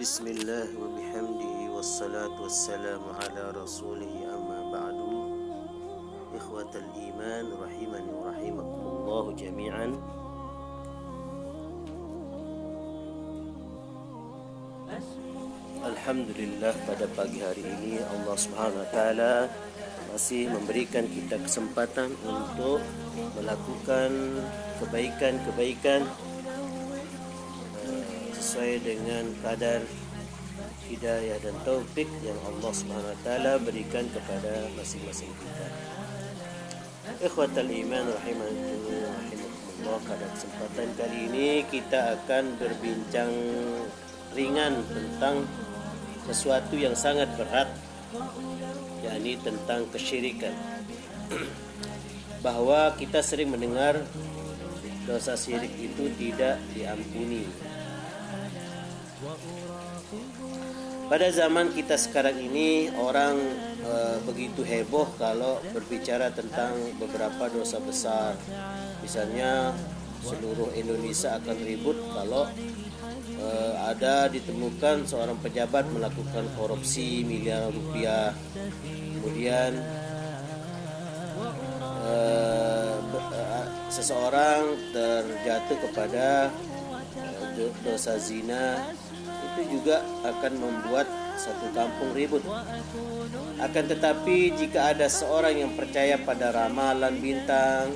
بسم الله وبحمده والصلاة والسلام على رسوله أما بعد إخوة الإيمان رحمني ورحمكم الله جميعا Alhamdulillah pada pagi hari ini Allah Subhanahu wa taala masih memberikan kita kesempatan untuk melakukan kebaikan-kebaikan eh, sesuai dengan kadar hidayah dan taufik yang Allah Subhanahu wa taala berikan kepada masing-masing kita. Ikhwatal iman rahimakumullah. Pada kesempatan kali ini kita akan berbincang ringan tentang sesuatu yang sangat berat yakni tentang kesyirikan. Bahwa kita sering mendengar dosa syirik itu tidak diampuni pada zaman kita sekarang ini orang e, begitu heboh kalau berbicara tentang beberapa dosa besar. Misalnya seluruh Indonesia akan ribut kalau uh, ada ditemukan seorang pejabat melakukan korupsi miliar rupiah. Kemudian uh, seseorang terjatuh kepada dosa zina itu juga akan membuat satu kampung ribut. Akan tetapi jika ada seorang yang percaya pada ramalan bintang,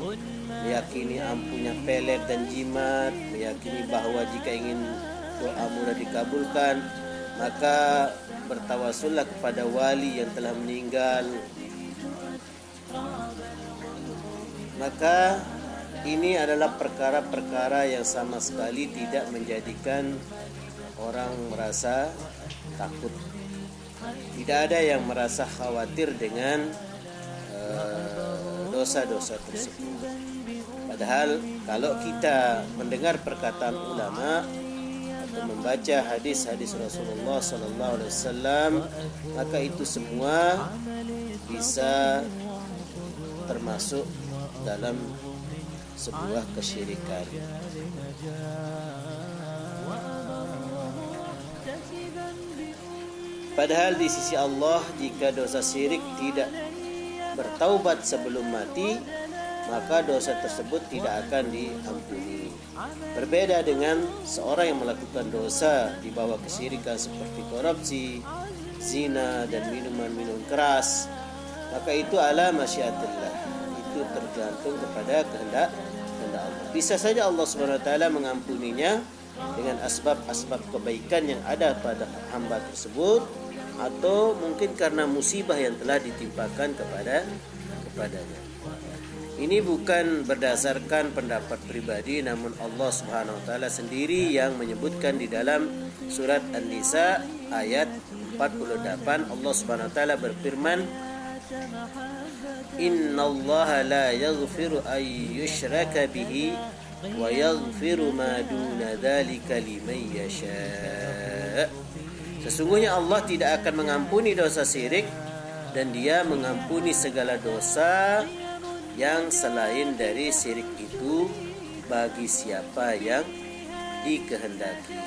meyakini ampunya pelet dan jimat, meyakini bahwa jika ingin doa mudah dikabulkan maka bertawasullah kepada wali yang telah meninggal maka ini adalah perkara-perkara yang sama sekali tidak menjadikan orang merasa takut tidak ada yang merasa khawatir dengan eh, dosa-dosa uh, tersebut padahal kalau kita mendengar perkataan ulama atau membaca hadis-hadis Rasulullah sallallahu alaihi wasallam maka itu semua bisa termasuk dalam sebuah kesyirikan. Padahal di sisi Allah jika dosa syirik tidak bertaubat sebelum mati maka dosa tersebut tidak akan diampuni. Berbeda dengan seorang yang melakukan dosa di bawah kesyirikan seperti korupsi, zina dan minuman-minuman keras, maka itu ala masyiatillah. Itu tergantung kepada kehendak kehendak Allah. Bisa saja Allah Subhanahu wa taala mengampuninya dengan asbab-asbab kebaikan yang ada pada hamba tersebut atau mungkin karena musibah yang telah ditimpakan kepada kepadanya. Ini bukan berdasarkan pendapat pribadi namun Allah Subhanahu wa taala sendiri yang menyebutkan di dalam surat An-Nisa ayat 48 Allah Subhanahu wa taala berfirman Innallaha la yaghfiru ay yushraka bihi yaghfiru ma duna dzalika liman yasha. Sesungguhnya Allah tidak akan mengampuni dosa syirik dan dia mengampuni segala dosa yang selain dari syirik itu bagi siapa yang dikehendaki.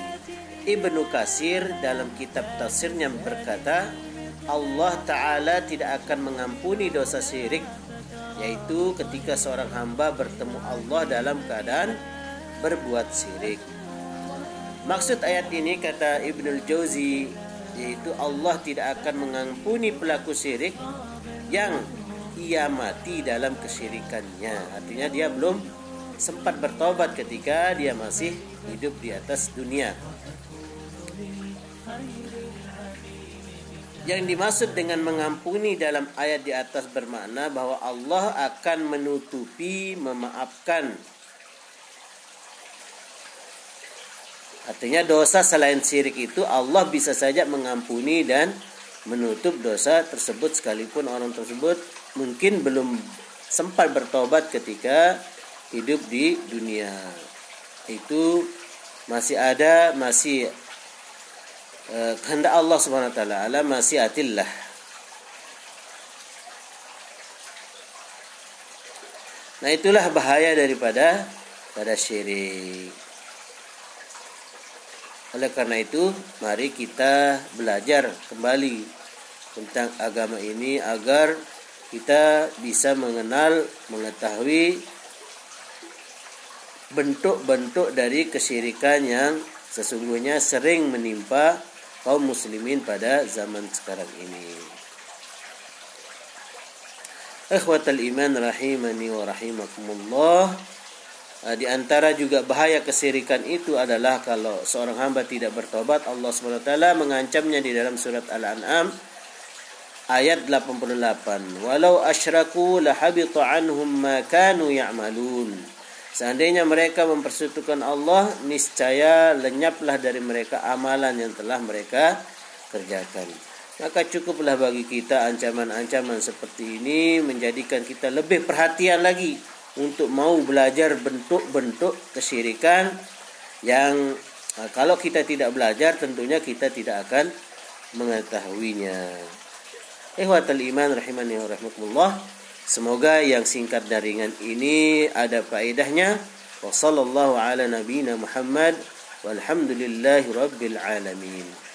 Ibnu Kasir dalam kitab tafsirnya berkata, Allah Ta'ala tidak akan mengampuni dosa syirik yaitu ketika seorang hamba bertemu Allah dalam keadaan berbuat syirik. Maksud ayat ini kata Ibnu Jauzi yaitu Allah tidak akan mengampuni pelaku syirik yang ia mati dalam kesyirikannya. Artinya dia belum sempat bertobat ketika dia masih hidup di atas dunia. Yang dimaksud dengan mengampuni dalam ayat di atas bermakna bahwa Allah akan menutupi, memaafkan. Artinya dosa selain syirik itu Allah bisa saja mengampuni dan menutup dosa tersebut sekalipun orang tersebut mungkin belum sempat bertobat ketika hidup di dunia. Itu masih ada masih kehendak Allah Subhanahu wa taala ala masyiatillah. Nah itulah bahaya daripada pada syirik. Oleh karena itu, mari kita belajar kembali tentang agama ini agar kita bisa mengenal, mengetahui bentuk-bentuk dari kesyirikan yang sesungguhnya sering menimpa kaum muslimin pada zaman sekarang ini. Ikhwatal iman rahimani wa rahimakumullah. Ah, di antara juga bahaya kesirikan itu adalah kalau seorang hamba tidak bertobat Allah SWT mengancamnya di dalam surat Al-An'am ayat 88 walau asyraku lahabita anhum ma kanu ya'malun seandainya mereka mempersekutukan Allah niscaya lenyaplah dari mereka amalan yang telah mereka kerjakan maka cukuplah bagi kita ancaman-ancaman seperti ini menjadikan kita lebih perhatian lagi untuk mau belajar bentuk-bentuk kesyirikan yang uh, kalau kita tidak belajar tentunya kita tidak akan mengetahuinya. Ikhwatal iman rahimani wa rahmatullah. Semoga yang singkat dari ringan ini ada faedahnya. Wa sallallahu ala nabiyina Muhammad walhamdulillahi rabbil alamin.